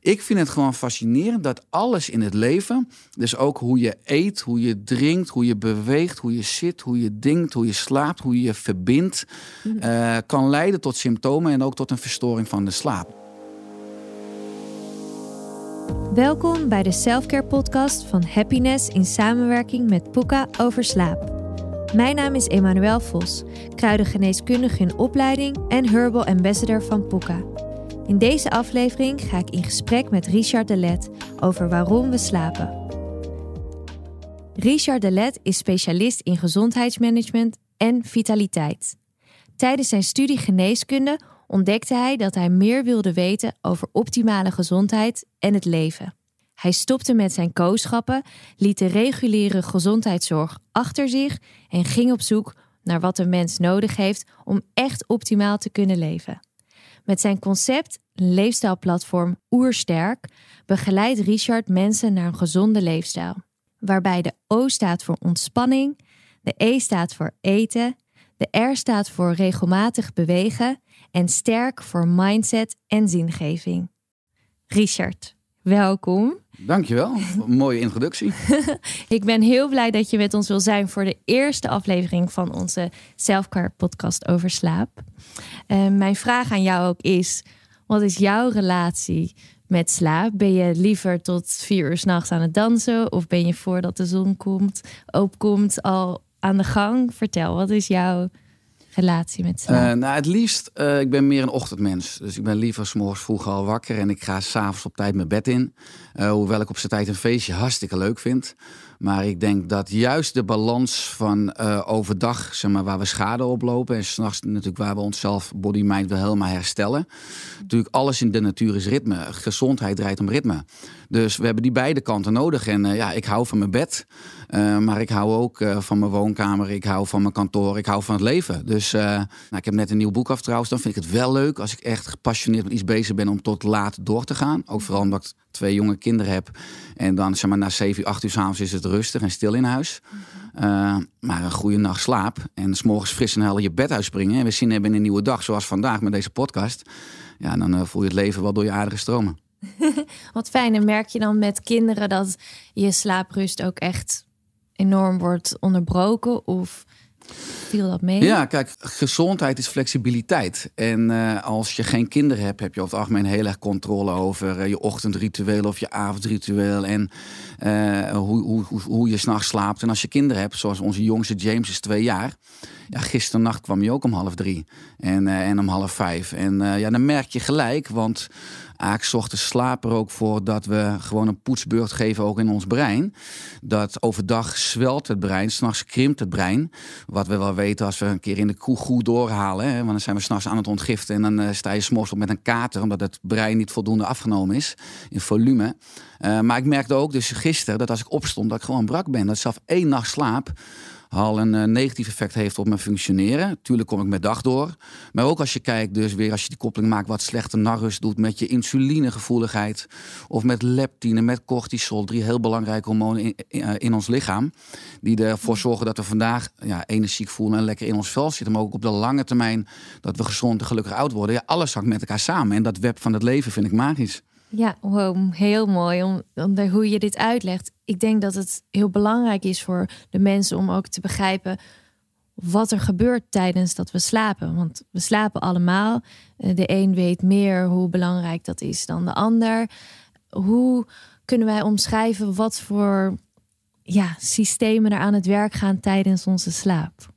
ik vind het gewoon fascinerend dat alles in het leven, dus ook hoe je eet, hoe je drinkt, hoe je beweegt, hoe je zit, hoe je denkt, hoe je slaapt, hoe je je verbindt, uh, kan leiden tot symptomen en ook tot een verstoring van de slaap. Welkom bij de Selfcare podcast van Happiness in samenwerking met Puka over slaap. Mijn naam is Emmanuel Vos, kruidengeneeskundige in opleiding en Herbal Ambassador van Puka. In deze aflevering ga ik in gesprek met Richard Delet over waarom we slapen. Richard Delet is specialist in gezondheidsmanagement en vitaliteit. Tijdens zijn studie geneeskunde ontdekte hij dat hij meer wilde weten over optimale gezondheid en het leven. Hij stopte met zijn kooschappen, liet de reguliere gezondheidszorg achter zich en ging op zoek naar wat een mens nodig heeft om echt optimaal te kunnen leven. Met zijn concept leefstijlplatform Oersterk begeleidt Richard mensen naar een gezonde leefstijl, waarbij de O staat voor ontspanning, de E staat voor eten, de R staat voor regelmatig bewegen en sterk voor mindset en zingeving. Richard, welkom. Dankjewel, een mooie introductie. ik ben heel blij dat je met ons wil zijn voor de eerste aflevering van onze Selfcare podcast over slaap. Uh, mijn vraag aan jou ook is, wat is jouw relatie met slaap? Ben je liever tot vier uur s'nachts aan het dansen? Of ben je voordat de zon komt, opkomt al aan de gang? Vertel, wat is jouw relatie met slaap? Uh, nou, het liefst, uh, ik ben meer een ochtendmens. Dus ik ben liever s'morgens vroeg al wakker en ik ga s'avonds op tijd mijn bed in. Uh, hoewel ik op zijn tijd een feestje hartstikke leuk vind. Maar ik denk dat juist de balans van overdag, zeg maar, waar we schade oplopen... en s'nachts natuurlijk waar we onszelf body-mind wel helemaal herstellen. Natuurlijk, alles in de natuur is ritme. Gezondheid draait om ritme. Dus we hebben die beide kanten nodig. En ja, ik hou van mijn bed... Uh, maar ik hou ook van mijn woonkamer, ik hou van mijn kantoor, ik hou van het leven. Dus nou, ik heb net een nieuw boek af trouwens. Dan vind ik het wel leuk als ik echt gepassioneerd met iets bezig ben om tot laat door te gaan. Ook vooral omdat ik twee jonge kinderen heb. En dan zeg maar na 7 uur, 8 uur s'avonds is het rustig en stil in huis. maar een goede nacht slaap en s morgens fris en helder je bed uitspringen. En we zin hebben in een nieuwe dag, zoals vandaag met deze podcast. Ja, dan voel je het leven wel door je aardige stromen. Wat fijn. En merk je dan met kinderen dat je slaaprust ook echt enorm wordt onderbroken? Of viel dat mee? Ja, kijk, gezondheid is flexibiliteit. En uh, als je geen kinderen hebt, heb je over het algemeen heel erg controle over uh, je ochtendritueel of je avondritueel. En hoe, hoe, hoe, hoe je s'nachts slaapt. En als je kinderen hebt, zoals onze jongste James is twee jaar. Ja, gisternacht kwam je ook om half drie en, en om half vijf. En ja, dan merk je gelijk, want Aak ochtends slapen er ook voor dat we gewoon een poetsbeurt geven ook in ons brein. Dat overdag zwelt het brein, s'nachts krimpt het brein. Wat we wel weten als we een keer in de koe goed doorhalen. Hè, want dan zijn we s'nachts aan het ontgiften en dan uh, sta je s'morgens op met een kater. Omdat het brein niet voldoende afgenomen is in volume. Uh, maar ik merkte ook dus gisteren dat als ik opstond dat ik gewoon brak ben. Dat zelf één nacht slaap al een uh, negatief effect heeft op mijn functioneren. Tuurlijk kom ik met dag door. Maar ook als je kijkt, dus weer als je die koppeling maakt wat slechte narrust doet met je insulinegevoeligheid. Of met leptine, met cortisol. Drie heel belangrijke hormonen in, in, uh, in ons lichaam. Die ervoor zorgen dat we vandaag ja, energiek voelen en lekker in ons vel zitten. Maar ook op de lange termijn dat we gezond en gelukkig oud worden. Ja, alles hangt met elkaar samen. En dat web van het leven vind ik magisch. Ja, wow, heel mooi om, om hoe je dit uitlegt. Ik denk dat het heel belangrijk is voor de mensen om ook te begrijpen wat er gebeurt tijdens dat we slapen. Want we slapen allemaal. Eh, de een weet meer hoe belangrijk dat is dan de ander. Hoe kunnen wij omschrijven wat voor ja, systemen er aan het werk gaan tijdens onze slaap?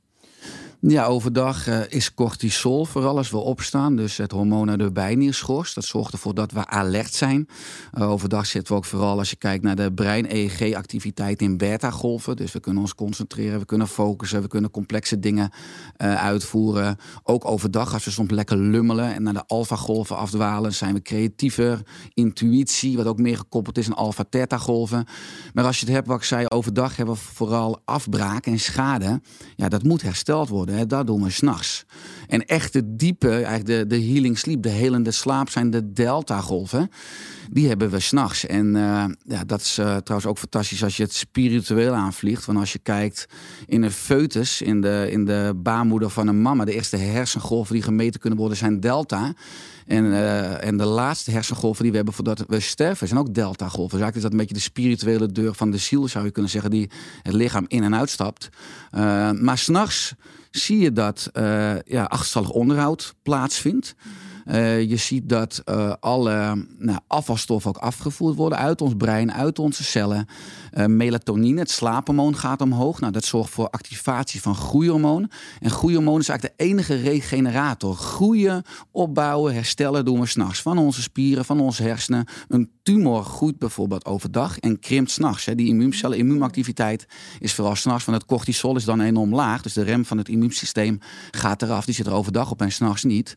Ja, overdag uh, is cortisol vooral als we opstaan. Dus het hormoon uit de bijnierschors. Dat zorgt ervoor dat we alert zijn. Uh, overdag zitten we ook vooral als je kijkt naar de brein-EEG-activiteit in beta-golven. Dus we kunnen ons concentreren, we kunnen focussen, we kunnen complexe dingen uh, uitvoeren. Ook overdag, als we soms lekker lummelen en naar de alfa-golven afdwalen, zijn we creatiever. Intuïtie, wat ook meer gekoppeld is aan alfa-theta-golven. Maar als je het hebt, wat ik zei, overdag hebben we vooral afbraak en schade. Ja, dat moet hersteld worden. Hè, dat doen we s'nachts. En echt de diepe, eigenlijk de, de healing sleep, de helende slaap zijn de delta-golven. Die hebben we s'nachts. En uh, ja, dat is uh, trouwens ook fantastisch als je het spiritueel aanvliegt. Want als je kijkt in een foetus, in de, in de baarmoeder van een mama, de eerste hersengolven die gemeten kunnen worden zijn delta. En, uh, en de laatste hersengolven die we hebben voordat we sterven zijn ook delta-golven. Dus eigenlijk is dat een beetje de spirituele deur van de ziel, zou je kunnen zeggen, die het lichaam in en uitstapt. Maar s'nachts zie je dat uh, ja, achterstallig onderhoud plaatsvindt. Uh, je ziet dat uh, alle nou, afvalstoffen ook afgevoerd worden uit ons brein, uit onze cellen. Uh, melatonine, het slaaphormoon, gaat omhoog. Nou, dat zorgt voor activatie van groeihormoon. En groeihormoon is eigenlijk de enige regenerator. Groeien, opbouwen, herstellen doen we s'nachts. Van onze spieren, van onze hersenen. Een tumor groeit bijvoorbeeld overdag en krimpt s'nachts. Die immuuncellen, immuunactiviteit is vooral s'nachts. Want het cortisol is dan enorm laag. Dus de rem van het immuunsysteem gaat eraf. Die zit er overdag op en s'nachts niet.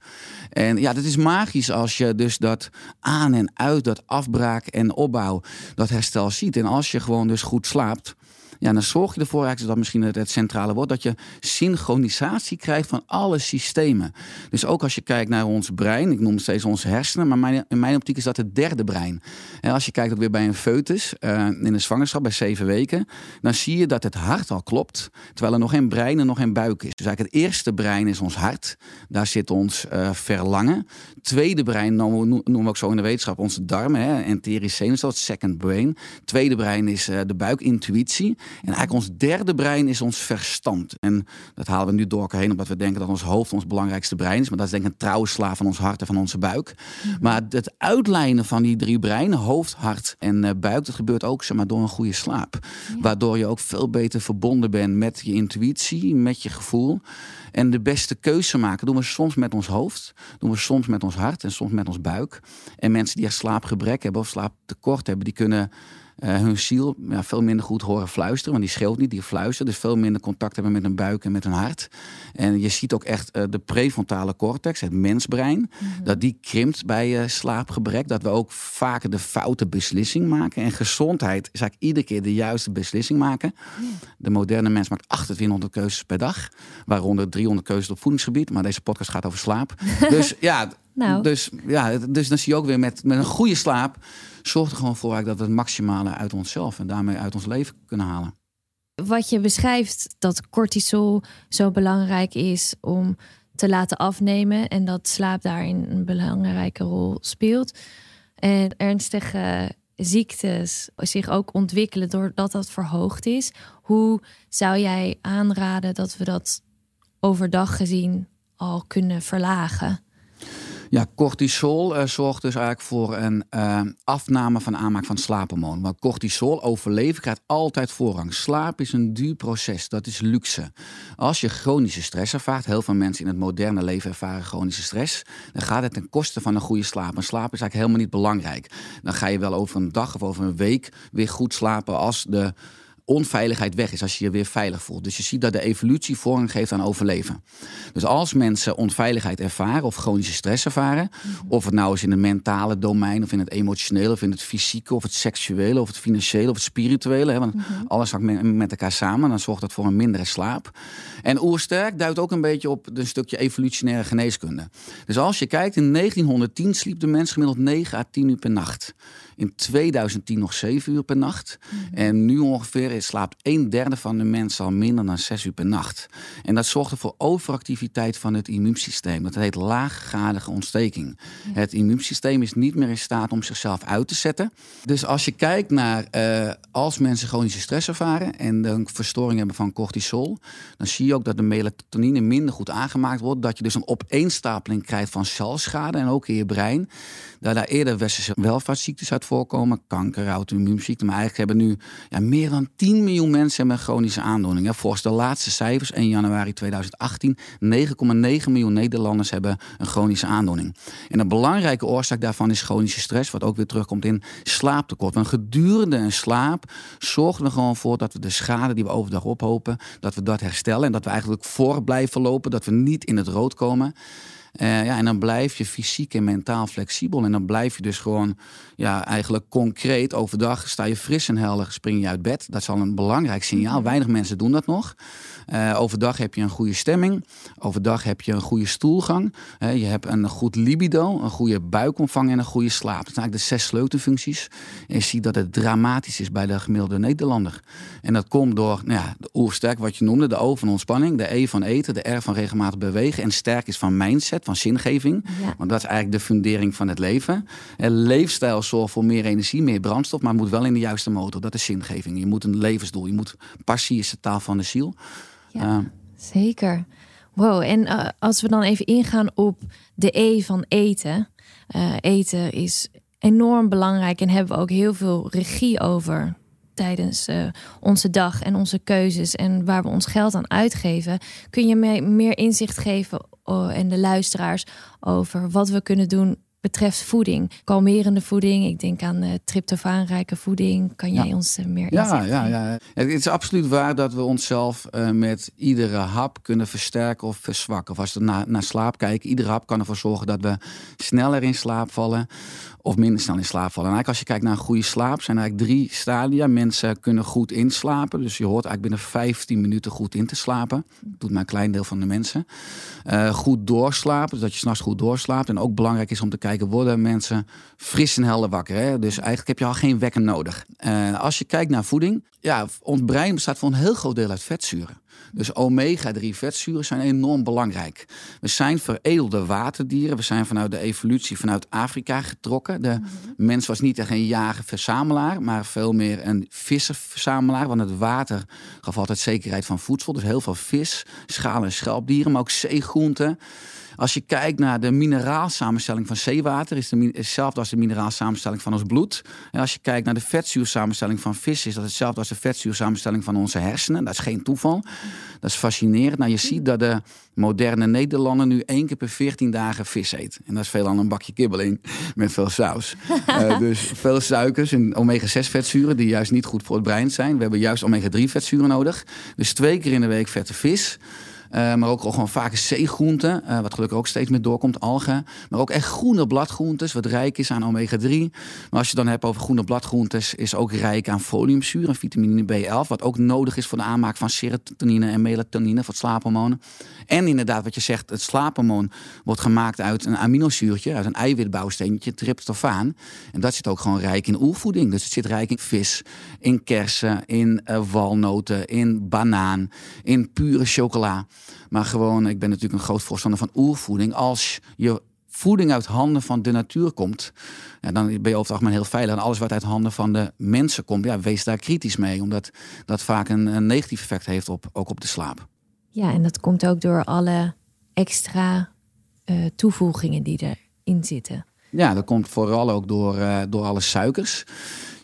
En ja, het is magisch als je dus dat aan en uit, dat afbraak en opbouw, dat herstel ziet. En als je gewoon dus goed slaapt, ja, dan zorg je ervoor, eigenlijk dat misschien het, centrale woord, dat je synchronisatie krijgt van alle systemen. Dus ook als je kijkt naar ons brein, ik noem steeds onze hersenen, maar mijn, in mijn optiek is dat het derde brein. En als je kijkt ook weer bij een foetus uh, in een zwangerschap bij zeven weken, dan zie je dat het hart al klopt, terwijl er nog geen brein en nog geen buik is. Dus eigenlijk het eerste brein is ons hart, daar zit ons uh, verlangen. Tweede brein noemen we ook zo in de wetenschap onze darmen, hè, enterisch zenuwstelsel, het second brain. Tweede brein is uh, de buikintuïtie. En eigenlijk ons derde brein is ons verstand. En dat halen we nu door elkaar heen, omdat we denken dat ons hoofd ons belangrijkste brein is. Maar dat is denk ik een trouwe slaaf van ons hart en van onze buik. -hmm. Maar het uitlijnen van die drie breinen, hoofd, hart en uh, buik, dat gebeurt ook zeg maar, door een goede slaap. Ja. Waardoor je ook veel beter verbonden bent met je intuïtie, met je gevoel. En de beste keuze maken doen we soms met ons hoofd, doen we soms met ons hart en soms met ons buik. En mensen die echt slaapgebrek hebben of slaaptekort hebben, die kunnen uh, hun ziel ja, veel minder goed horen fluisteren. Want die schreeuwt niet, die fluistert. Dus veel minder contact hebben met hun buik en met hun hart. En je ziet ook echt uh, de prefrontale cortex, het mensbrein. Mm -hmm. Dat die krimpt bij uh, slaapgebrek. Dat we ook vaker de foute beslissing maken. En gezondheid is eigenlijk iedere keer de juiste beslissing maken. Mm. De moderne mens maakt 2800 keuzes per dag. Waaronder 300 keuzes op voedingsgebied. Maar deze podcast gaat over slaap. dus ja... Nou. Dus, ja, dus dan zie je ook weer met, met een goede slaap zorgt er gewoon voor dat we het maximale uit onszelf en daarmee uit ons leven kunnen halen. Wat je beschrijft, dat cortisol zo belangrijk is om te laten afnemen en dat slaap daarin een belangrijke rol speelt. En ernstige ziektes zich ook ontwikkelen doordat dat verhoogd is. Hoe zou jij aanraden dat we dat overdag gezien al kunnen verlagen? Ja, cortisol uh, zorgt dus eigenlijk voor een uh, afname van aanmaak van slaaphormoon. Want cortisol overleven krijgt altijd voorrang. Slaap is een duur proces, dat is luxe. Als je chronische stress ervaart, heel veel mensen in het moderne leven ervaren chronische stress, dan gaat het ten koste van een goede slaap. En slaap is eigenlijk helemaal niet belangrijk. Dan ga je wel over een dag of over een week weer goed slapen als de onveiligheid weg is, als je je weer veilig voelt. Dus je ziet dat de evolutie voorrang geeft aan overleven. Dus als mensen onveiligheid ervaren of chronische stress ervaren, of het nou is in het mentale domein, of in het emotionele, of in het fysieke, of het seksuele, of het financiële, of het spirituele, hè, want mm -hmm. alles hangt met elkaar samen, dan zorgt dat voor een mindere slaap. En Oersterk duidt ook een beetje op een stukje evolutionaire geneeskunde. Dus als je kijkt, in 1910 sliep de mens gemiddeld 9 à 10 uur per nacht. In 2010 nog 7 uur per nacht. Mm -hmm. En nu ongeveer slaapt een derde van de mensen al minder dan 6 uur per nacht. En dat zorgt er voor overactiviteit van het immuunsysteem. Dat heet laaggradige ontsteking. Het immuunsysteem is niet meer in staat om zichzelf uit te zetten. Dus als je kijkt naar uh, als mensen chronische stress ervaren en een verstoring hebben van cortisol, dan zie je ook dat de melatonine minder goed aangemaakt wordt. Dat je dus een opeenstapeling krijgt van celschade en ook in je brein. Daar daar eerder westerse welvaartsziektes uit voorkomen, kanker, auto-immuunziekten. Maar eigenlijk hebben nu ja, meer dan 10 miljoen mensen een chronische aandoening. Volgens de laatste cijfers, 1 januari 2018, 9,9 miljoen Nederlanders hebben een chronische aandoening. En een belangrijke oorzaak daarvan is chronische stress, wat ook weer terugkomt in slaaptekort. Want gedurende een slaap zorgen we gewoon voor dat we de schade die we overdag ophopen, dat we dat herstellen en dat we eigenlijk voor blijven lopen, dat we niet in het rood komen. Uh, ja, en dan blijf je fysiek en mentaal flexibel. En dan blijf je dus gewoon ja, eigenlijk concreet overdag sta je fris en helder, spring je uit bed. Dat is al een belangrijk signaal. Mhm. Weinig mensen doen dat nog. Uh, overdag heb je een goede stemming. Overdag heb je een goede stoelgang. Uh, je hebt een goed libido, een goede buikomvang en een goede slaap. Dat zijn eigenlijk de zes sleutelfuncties. En je ziet dat het dramatisch is bij de gemiddelde Nederlander. En dat komt door nou ja, de oersterk, wat je noemde, de O van ontspanning, de E van eten, de R van regelmatig bewegen. En sterk is van mindset, van zingeving. Want dat is eigenlijk de fundering van het leven. En leefstijl zorgt voor meer energie, meer brandstof, maar moet wel in de juiste motor. Dat is zingeving. Je moet een levensdoel. Je moet passie is de taal van de ziel. Ja, zeker. Wow, en uh, als we dan even ingaan op de E van eten. Uh, eten is enorm belangrijk en hebben we ook heel veel regie over tijdens uh, onze dag en onze keuzes en waar we ons geld aan uitgeven. Kun je me meer inzicht geven uh, en de luisteraars over wat we kunnen doen betreft voeding. Kalmerende voeding, ik denk aan uh, tryptofaanrijke voeding. Kan jij ons uh, meer ja, ja, ja, Het is absoluut waar dat we onszelf met iedere hap kunnen versterken of verzwakken. Of als we naar, naar slaap kijken, iedere hap kan ervoor zorgen dat we sneller in slaap vallen of minder snel in slaap vallen. En eigenlijk als je kijkt naar een goede slaap, zijn er eigenlijk drie stadia. Mensen kunnen goed inslapen. Dus je hoort eigenlijk binnen 15 minuten goed in te slapen. Dat doet maar een klein deel van de mensen. Uh, goed doorslapen, dus dat je s'nachts goed doorslaapt. En ook belangrijk is om te kijken, worden mensen fris en helder wakker? Hè? Dus eigenlijk heb je al geen wekker nodig. Uh, als je kijkt naar voeding, ja, ons brein bestaat voor een heel groot deel uit vetzuren. Dus omega-3 vetzuren zijn enorm belangrijk. We zijn veredelde waterdieren. We zijn vanuit de evolutie vanuit Afrika getrokken. De mhm. mens was niet echt een jager-verzamelaar, maar veel meer een visser-verzamelaar. Want het water gaf altijd zekerheid van voedsel. Dus heel veel vis, schalen en schelpdieren, maar ook zeegroenten. Als je kijkt naar de mineraalsamenstelling van zeewater, is, het hetzelfde als de mineraalsamenstelling van ons bloed. En als je kijkt naar de vetzuursamenstelling van vis, is dat hetzelfde als de vetzuursamenstelling van onze hersenen. Dat is geen toeval. Dat is fascinerend. Nou, je ziet dat de moderne Nederlander nu één keer per 14 dagen vis eet. En dat is veel aan een bakje kibbeling met veel saus. uh, dus veel suikers en omega-6 vetzuren die juist niet goed voor het brein zijn. We hebben juist omega-3 vetzuren nodig. Dus twee keer in de week vette vis. Uh, maar ook gewoon vaak zeegroenten, uh, wat gelukkig ook steeds meer doorkomt, algen. Maar ook echt groene bladgroentes, wat rijk is aan omega-3. Maar als je dan hebt over groene bladgroentes, is ook rijk aan foliumzuur en vitamine B11. Wat ook nodig is voor de aanmaak van serotonine en melatonine, voor het. En inderdaad, wat je zegt, het slaaphormoon wordt gemaakt uit een aminozuurtje, uit een eiwitbouwsteentje, tryptofaan. En dat zit ook gewoon rijk in oervoeding. Dus het zit rijk in vis, in kersen, in uh, walnoten, in banaan, in pure chocola. Maar gewoon, ik ben natuurlijk een groot voorstander van oervoeding. Als je voeding uit handen van de natuur komt, ja, dan ben je over het algemeen heel veilig. En alles wat uit handen van de mensen komt, ja, wees daar kritisch mee. Omdat dat vaak een, een negatief effect heeft op, ook op de slaap. Ja, en dat komt ook door alle extra uh, toevoegingen die erin zitten. Ja, dat komt vooral ook door, uh, door alle suikers.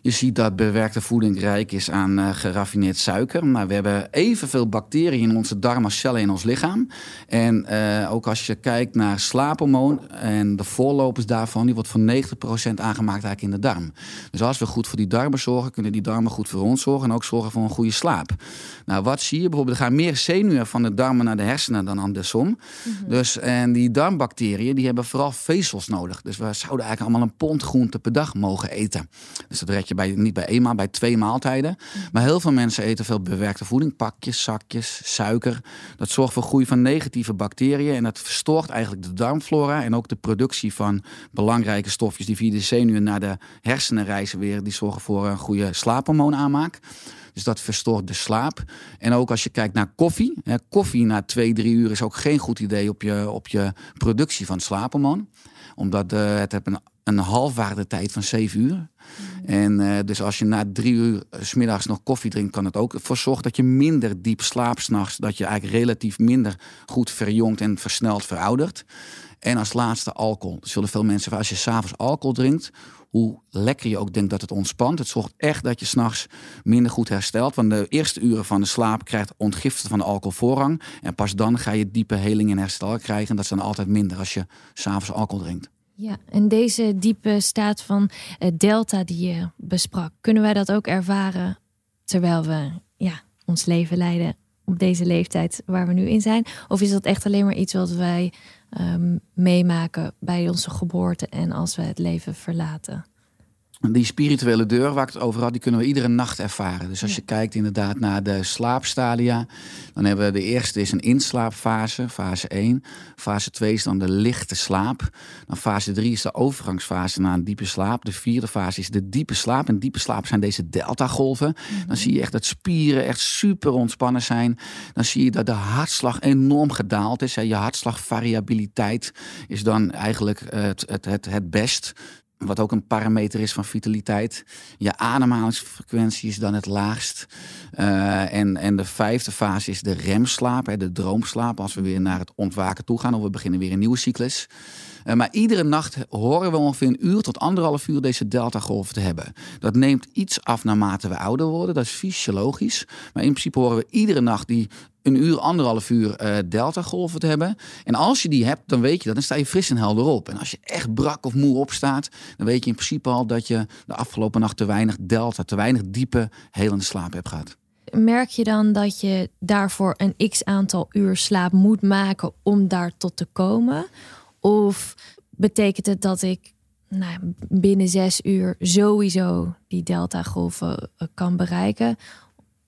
Je ziet dat bewerkte voeding rijk is aan uh, geraffineerd suiker. Maar we hebben evenveel bacteriën in onze darm als cellen in ons lichaam. En uh, ook als je kijkt naar slaaphormoon en de voorlopers daarvan, die wordt voor 90% aangemaakt eigenlijk in de darm. Dus als we goed voor die darmen zorgen, kunnen die darmen goed voor ons zorgen en ook zorgen voor een goede slaap. Nou, wat zie je? Bijvoorbeeld, er gaan meer zenuwen van de darmen naar de hersenen dan andersom. Mm -hmm. Dus, en die darmbacteriën, die hebben vooral vezels nodig. Dus we zouden eigenlijk allemaal een pond groente per dag mogen eten. Dus dat red je bij, niet bij één maal, bij twee maaltijden. Maar heel veel mensen eten veel bewerkte voeding. Pakjes, zakjes, suiker. Dat zorgt voor groei van negatieve bacteriën. En dat verstoort eigenlijk de darmflora. En ook de productie van belangrijke stofjes die via de zenuwen naar de hersenen reizen weer. Die zorgen voor een goede slaaphormoonaanmaak. Dus dat verstoort de slaap. En ook als je kijkt naar koffie. Hè, koffie na twee, drie uur is ook geen goed idee op je, op je productie van slaaphormoon. Omdat uh, het heeft een, een halfwaardetijd van zeven uur. En uh, dus als je na drie uur s smiddags nog koffie drinkt, kan het ook ervoor zorgen dat je minder diep slaapt s'nachts. Dat je eigenlijk relatief minder goed verjongt en versneld veroudert. En als laatste alcohol. Zullen veel mensen, als je s'avonds alcohol drinkt, hoe lekker je ook denkt dat het ontspant. Het zorgt echt dat je s'nachts minder goed herstelt. Want de eerste uren van de slaap krijgt ontgiften van de alcohol voorrang. En pas dan ga je diepe heling en herstel krijgen. En dat is dan altijd minder als je s'avonds alcohol drinkt. Ja, en deze diepe staat van uh, delta die je besprak, kunnen wij dat ook ervaren terwijl we ja, ons leven leiden op deze leeftijd waar we nu in zijn? Of is dat echt alleen maar iets wat wij ehm, meemaken bij onze geboorte en als we het leven verlaten? Die spirituele deur waar ik het over had, die kunnen we iedere nacht ervaren. Dus als je kijkt inderdaad naar de slaapstadia, dan hebben we de eerste is een inslaapfase, fase 1. Fase 2 is dan de lichte slaap. Dan fase 3 is de overgangsfase naar een diepe slaap. De vierde fase is de diepe slaap. En diepe slaap zijn deze delta-golven. Dan zie je echt dat spieren echt super ontspannen zijn. Dan zie je dat de hartslag enorm gedaald is. Je hartslagvariabiliteit is dan eigenlijk het, het, het, het best. Wat ook een parameter is van vitaliteit. Je ademhalingsfrequentie is dan het laagst. Uh, en, en de vijfde fase is de remslaap, de droomslaap. Als we weer naar het ontwaken toe gaan of we beginnen weer een nieuwe cyclus. Uh, maar iedere nacht horen we ongeveer een uur tot anderhalf uur deze delta-golf te hebben. Dat neemt iets af naarmate we ouder worden. Dat is fysiologisch. Maar in principe horen we iedere nacht die een uur, anderhalf uur uh, delta-golven te hebben. En als je die hebt, dan weet je dat. Dan sta je fris en helder op. En als je echt brak of moe opstaat, dan weet je in principe al dat je de afgelopen nacht te weinig delta, te weinig diepe, helende slaap hebt gehad. Merk je dan dat je daarvoor een x aantal uur slaap moet maken om daar tot te komen? Of betekent het dat ik nou, binnen zes uur sowieso die delta-golven eh, kan bereiken?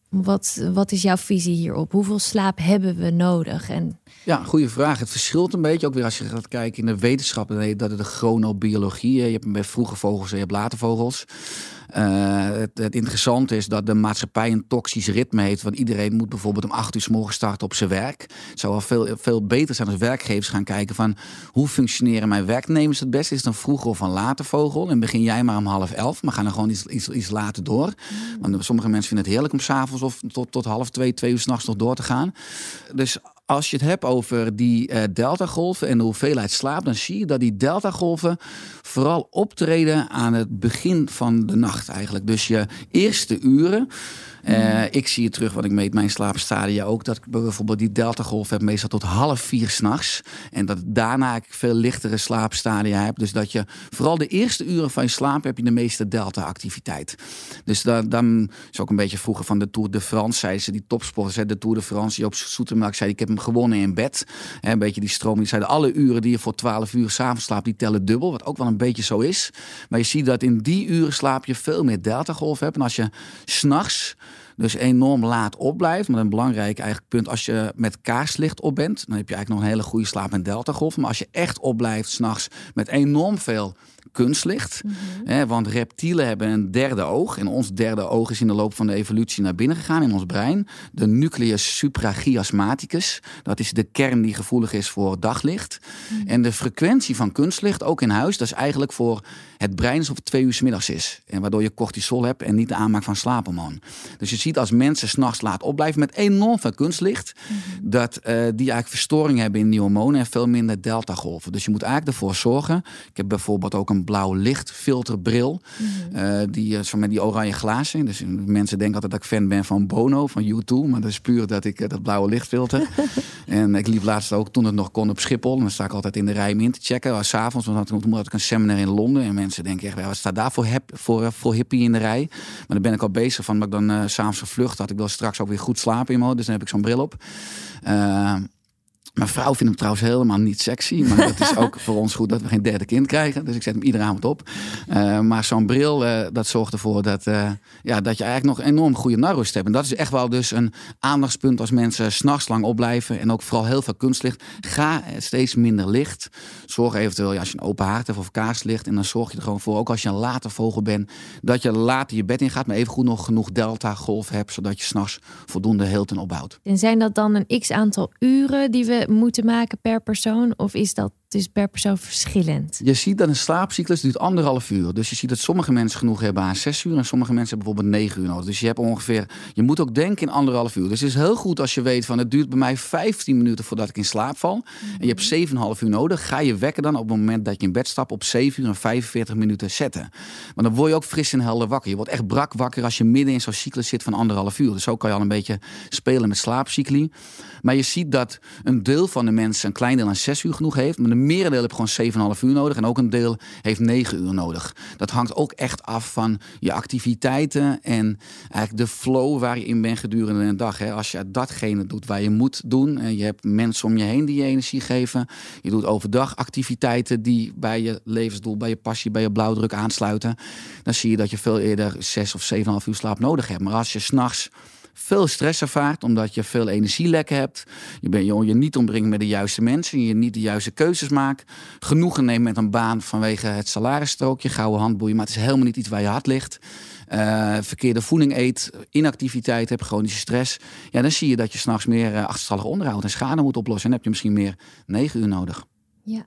Wat, wat is jouw visie hierop? Hoeveel slaap hebben we nodig? En... Ja, goede vraag. Het verschilt een beetje. Ook weer als je gaat kijken in de wetenschap, dan heet dat de chronobiologie. Je hebt bij vroege vogels en je hebt late vogels. Uh, het, het, interessante is dat de maatschappij een toxisch ritme heeft. Want iedereen moet bijvoorbeeld om acht uur s morgens starten op zijn werk. Het zou wel veel, veel beter zijn als werkgevers gaan kijken van hoe functioneren mijn werknemers het beste. Is het een vroege of een late vogel? En begin jij maar om half elf, maar ga dan gewoon iets, iets, iets later door. Want sommige mensen vinden het heerlijk om s'avonds of tot, tot half twee, twee uur s'nachts nog door te gaan. Dus als je het hebt over die uh, deltagolven en de hoeveelheid slaap, dan zie je dat die deltagolven vooral optreden aan het begin van de nacht eigenlijk. Dus je eerste uren. Uh, ik zie het terug, wat ik meet mijn slaapstadia ook. Dat ik bijvoorbeeld die deltagolf heb meestal tot half vier s'nachts. En dat daarna ik veel lichtere slaapstadia heb. Dus dat je vooral de eerste uren van je slaap heb je de meeste delta-activiteit. Dus dan, dan is ook een beetje vroeger van de Tour de France. Zeiden ze, die topsporters, de Tour de France. Die op Soetermelk zei, ik heb hem gewonnen in bed. He, een beetje die stroom. Die zeiden, alle uren die je voor 12 uur s'avonds slaapt, die tellen dubbel. Wat ook wel een beetje zo is. Maar je ziet dat in die uren slaap je veel meer deltagolf hebt. En als je s'nachts dus enorm laat opblijft. Maar een belangrijk eigenlijk punt, als je met kaarslicht op bent, dan heb je eigenlijk nog een hele goede slaap- en deltagolf. Maar als je echt opblijft s'nachts met enorm veel kunstlicht. Mm -hmm. want reptielen hebben een derde oog. En ons derde oog is in de loop van de evolutie naar binnen gegaan in ons brein. De nucleus suprachiasmaticus. Dat is de kern die gevoelig is voor daglicht. Mm. En de frequentie van kunstlicht, ook in huis, dat is eigenlijk voor het brein alsof het twee uur s middags is. En waardoor je cortisol hebt en niet de aanmaak van slaaphormoon. Dus je ziet als mensen s'nachts laat opblijven met enorm veel kunstlicht, mm -hmm. dat uh, die eigenlijk verstoring hebben in die hormonen en veel minder delta-golven. Dus je moet eigenlijk ervoor zorgen. Ik heb bijvoorbeeld ook een blauw lichtfilterbril. Mm -hmm. uh, die, zo met die oranje glazen. Dus mensen denken altijd dat ik fan ben van Bono, van U2. Maar dat is puur dat ik uh, dat blauwe lichtfilter. en ik liep laatst ook, toen het nog kon, op Schiphol. En dan sta ik altijd in de rij om in te checken. S'avonds, want toen had ik een seminar in Londen. En mensen denken echt, wat staat daar voor, voor, voor hippie in de rij? Maar dan ben ik al bezig van, dat ik dan uh, s'avonds gevlucht had. Ik wil straks ook weer goed slapen in mijn Dus dan heb ik zo'n bril op. Uh, mijn vrouw vindt hem trouwens helemaal niet sexy. Maar dat is ook voor ons goed dat we geen derde kind krijgen. Dus ik zet hem iedere avond op. Uh, maar zo'n bril, uh, dat zorgt ervoor dat, uh, ja, dat je eigenlijk nog enorm goede narrust hebt. En dat is echt wel dus een aandachtspunt als mensen s'nachts lang opblijven. En ook vooral heel veel kunstlicht. Ga steeds minder licht. Zorg eventueel, als je een open haard hebt of kaarslicht. En dan zorg je er gewoon voor, ook als je een late vogel bent. Dat je later je bed in gaat. Maar even goed nog genoeg delta golf hebt. Zodat je s'nachts voldoende heelten opbouwt. En zijn dat dan een x aantal uren die we moeten maken per persoon? Of is dat dus per persoon verschillend? Je ziet dat een slaapcyclus duurt anderhalf uur. Dus je ziet dat sommige mensen genoeg hebben aan zes uur... en sommige mensen hebben bijvoorbeeld negen uur nodig. Dus je hebt ongeveer... Je moet ook denken in anderhalf uur. Dus het is heel goed als je weet van... het duurt bij mij 15 minuten voordat ik in slaap val. En je hebt 7,5 uur nodig. Ga je wekken dan op het moment dat je in bed stapt... op 7 uur en 45 minuten zetten. Maar dan word je ook fris en helder wakker. Je wordt echt brak wakker als je midden in zo'n cyclus zit van anderhalf uur. Dus zo kan je al een beetje spelen met slaapcycli. Maar je ziet dat een deel van de mensen... een klein deel aan 6 uur genoeg heeft... maar de merendeel heeft gewoon 7,5 uur nodig. En ook een deel heeft 9 uur nodig. Dat hangt ook echt af van je activiteiten en eigenlijk de flow waar je in bent gedurende een dag. Hè. Als je datgene doet waar je moet doen. En je hebt mensen om je heen die je energie geven. Je doet overdag activiteiten die bij je levensdoel, bij je passie, bij je blauwdruk aansluiten. Dan zie je dat je veel eerder 6 of 7,5 uur slaap nodig hebt. Maar als je s'nachts veel stress ervaart, omdat je veel energielekken hebt. Je bent je, niet omringt met de juiste mensen, je niet de juiste keuzes maakt. Genoegen neemt met een baan vanwege het salarisstrookje, gouden handboeien, maar het is helemaal niet iets waar je hart ligt. Uh, verkeerde voeding eet, inactiviteit hebt, chronische stress. Ja, dan zie je dat je s'nachts meer uh, achterstallig onderhoud en schade moet oplossen. En dan heb je misschien meer negen uur nodig. Ja.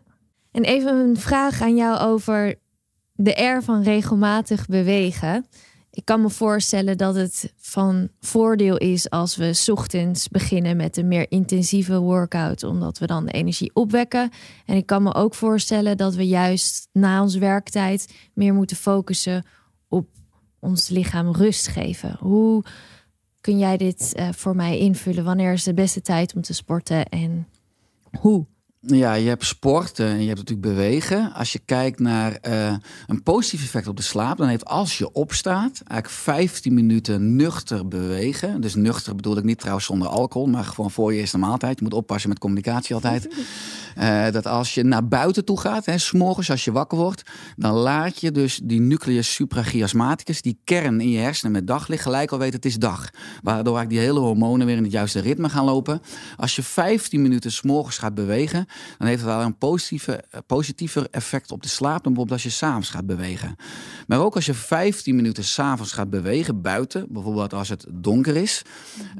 En even een vraag aan jou over de R van regelmatig bewegen. Ik kan me voorstellen dat het van voordeel is als we ochtends beginnen met een meer intensieve workout, omdat we dan de energie opwekken. En ik kan me ook voorstellen dat we juist na onze werktijd meer moeten focussen op ons lichaam rust geven. Hoe kun jij dit uh, voor mij invullen? Wanneer is de beste tijd om te sporten en hoe? Ja, je hebt sport en je hebt natuurlijk bewegen. Als je kijkt naar uh, een positief effect op de slaap, dan heeft als je opstaat, eigenlijk 15 minuten nuchter bewegen. Dus nuchter bedoel ik niet trouwens zonder alcohol, maar gewoon voor je eerste maaltijd. Je moet oppassen met communicatie altijd. Uh, dat als je naar buiten toe gaat, hè, s'morgens als je wakker wordt, dan laat je dus die nucleus suprachiasmaticus, die kern in je hersenen met daglicht, gelijk al weet het is dag. Waardoor eigenlijk die hele hormonen weer in het juiste ritme gaan lopen. Als je 15 minuten s'morgens gaat bewegen, dan heeft het wel een positieve, eh, positiever effect op de slaap dan bijvoorbeeld als je s'avonds gaat bewegen. Maar ook als je 15 minuten s'avonds gaat bewegen buiten, bijvoorbeeld als het donker is,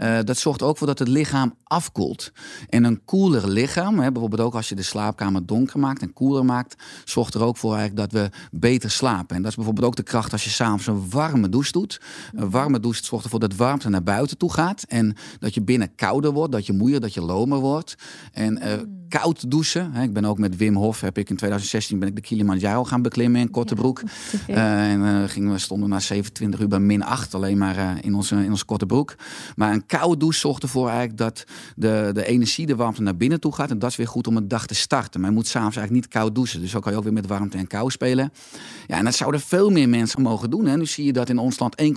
uh, dat zorgt ook voor dat het lichaam afkoelt. En een koeler lichaam, hè, bijvoorbeeld ook als je de slaapkamer donker maakt en koeler maakt, zorgt er ook voor eigenlijk dat we beter slapen. En dat is bijvoorbeeld ook de kracht als je s'avonds een warme douche doet. Een warme douche zorgt ervoor dat warmte naar buiten toe gaat en dat je binnen kouder wordt, dat je moeier, dat je lomer wordt. En uh, koud douchen. Ik ben ook met Wim Hof, heb ik in 2016 ben ik de Kilimanjaro gaan beklimmen in korte broek. Ja, uh, en uh, gingen we stonden na 27 uur bij min 8 alleen maar uh, in, onze, in onze korte broek. Maar een koude douche zorgt ervoor eigenlijk dat de, de energie, de warmte naar binnen toe gaat. En dat is weer goed om een dag te starten. Maar je moet s'avonds eigenlijk niet koud douchen. Dus zo kan je ook weer met warmte en kou spelen. Ja, en dat zouden veel meer mensen mogen doen. Hè. Nu zie je dat in ons land 1,7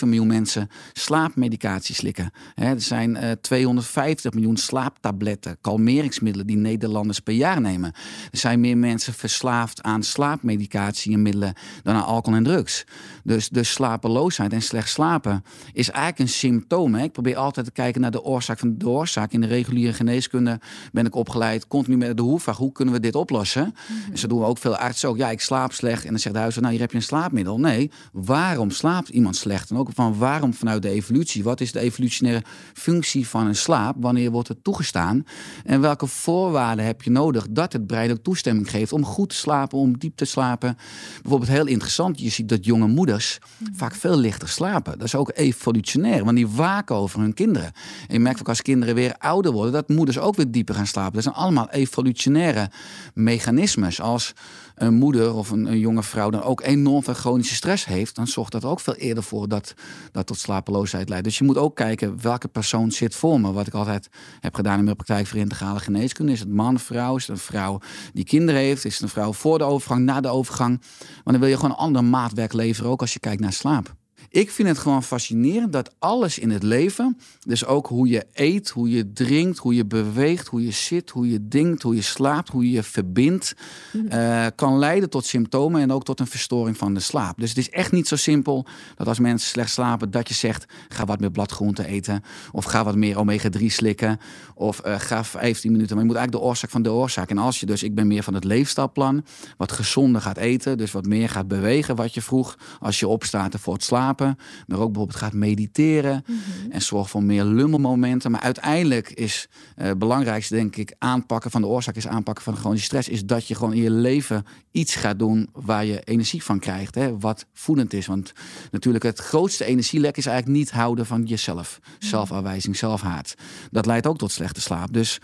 miljoen mensen slaapmedicatie slikken. Hè, er zijn 250 miljoen slaaptabletten, kalmeringsmiddelen die Nederlanders per jaar nemen. Er zijn meer mensen verslaafd aan slaapmedicatie en middelen dan aan alcohol en drugs. Dus de slapeloosheid en slecht slapen is eigenlijk een symptoom. Hè. Ik probeer altijd te kijken naar de oorzaak van de oorzaak. In de reguliere geneeskunde ben ik opgeleid continu met de hoefvraag. Hoe kunnen we dit oplossen? Mm -hmm. En zo doen we ook veel artsen ook. Ja, ik slaap slecht. En dan zegt de huisarts, nou hier heb je een slaapmiddel. Nee, waarom slaapt iemand slecht? En ook van waarom vanuit de evolutie? Wat is de evolutionaire functie van een slaap? Wanneer wordt het toegestaan? En welke voorwaarden heb je nodig dat het brein ook toestemming geeft om goed te slapen, om diep te slapen? Bijvoorbeeld heel interessant, je ziet dat jonge moeders vaak veel lichter slapen. Dat is ook evolutionair, want die waken over hun kinderen. En je merkt ook als kinderen weer ouder worden, dat moeders ook weer dieper gaan slapen. Dat zijn allemaal evolutionaire mechanismes. Als een moeder of een, jonge vrouw dan ook enorm veel chronische stress heeft, dan zorgt dat ook veel eerder voor dat dat tot slapeloosheid leidt. Dus je moet ook kijken welke persoon zit voor me. Wat ik altijd heb gedaan in mijn praktijk voor integrale geneeskunde. Is het man, vrouw? Is het een vrouw die kinderen heeft? Is het een vrouw voor de overgang, na de overgang? Want dan wil je gewoon een ander maatwerk leveren, ook als je kijkt naar slaap. Ik vind het gewoon fascinerend dat alles in het leven, dus ook hoe je eet, hoe je drinkt, hoe je beweegt, hoe je zit, hoe je denkt, hoe je slaapt, hoe je je verbindt, uh, kan leiden tot symptomen en ook tot een verstoring van de slaap. Dus het is echt niet zo simpel dat als mensen slecht slapen, dat je zegt: ga wat meer bladgroenten eten, of ga wat meer omega-3 slikken, of uh, ga 15 minuten. Maar je moet eigenlijk de oorzaak van de oorzaak. En als je dus, ik ben meer van het leefstijlplan, wat gezonder gaat eten, dus wat meer gaat bewegen, wat je vroeg, als je opstaat voor het slapen maar ook bijvoorbeeld gaat mediteren mm -hmm. en zorg voor meer lummelmomenten. Maar uiteindelijk is uh, het belangrijkste, denk ik, aanpakken van de oorzaak is aanpakken van de chronische stress, is dat je gewoon in je leven iets gaat doen waar je energie van krijgt, hè, wat voedend is. Want natuurlijk het grootste energielek is eigenlijk niet houden van jezelf. Zelfafwijzing, zelfhaat. Dat leidt ook tot slechte slaap. Dus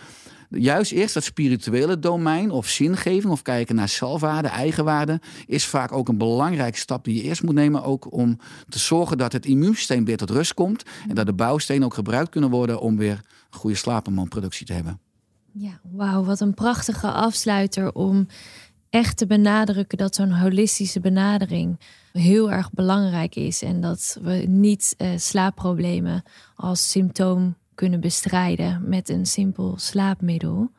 juist eerst dat spirituele domein of zingeving of kijken naar zelfwaarde, eigenwaarde, is vaak ook een belangrijke stap die je eerst moet nemen. Ook om te zorgen dat het immuunsysteem weer tot rust komt en dat de bouwstenen ook gebruikt kunnen worden om weer een goede slaaphormoonproductie te hebben. Ja, wauw, wat een prachtige afsluiter om echt te benadrukken dat zo'n holistische benadering heel erg belangrijk is. En dat we niet uh, slaapproblemen als symptoom kunnen bestrijden met een simpel slaapmiddel.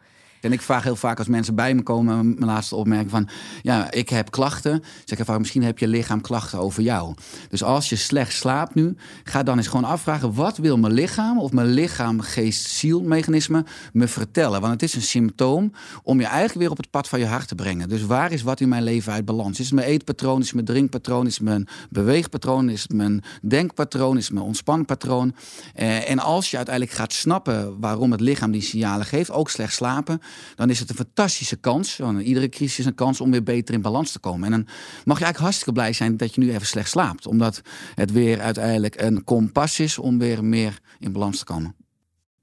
En ik vraag heel vaak als mensen bij me komen, mijn laatste opmerking van, ja, ik heb klachten. Zeg ik vaak, misschien heb je lichaam klachten over jou. Dus als je slecht slaapt nu, ga dan eens gewoon afvragen, wat wil mijn lichaam of mijn lichaam, geest, ziel mechanisme me vertellen? Want het is een symptoom om je eigenlijk weer op het pad van je hart te brengen. Dus waar is wat in mijn leven uit balans? Is mijn eetpatroon, is mijn drinkpatroon, is mijn beweegpatroon, is het mijn denkpatroon, is mijn ontspanpatroon? Eh, en als je uiteindelijk gaat snappen waarom het lichaam die signalen geeft, ook slecht slapen, dan is het een fantastische kans. Want iedere crisis is een kans om weer beter in balans te komen. En dan mag je eigenlijk hartstikke blij zijn dat je nu even slecht slaapt. Omdat het weer uiteindelijk een kompas is om weer meer in balans te komen.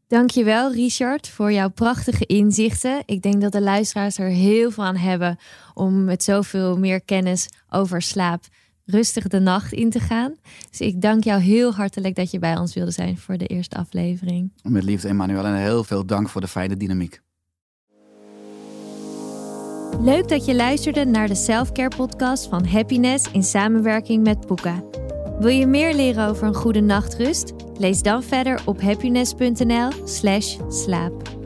Dankjewel Richard voor jouw prachtige inzichten. Ik denk dat de luisteraars er heel veel aan hebben om met zoveel meer kennis over slaap rustig de nacht in te gaan. Dus ik dank jou heel hartelijk dat je bij ons wilde zijn voor de eerste aflevering. Met liefde Emmanuel en heel veel dank voor de fijne dynamiek. Leuk dat je luisterde naar de Selfcare podcast van Happiness in samenwerking met Poeka. Wil je meer leren over een goede nachtrust? Lees dan verder op happiness.nl/slaap.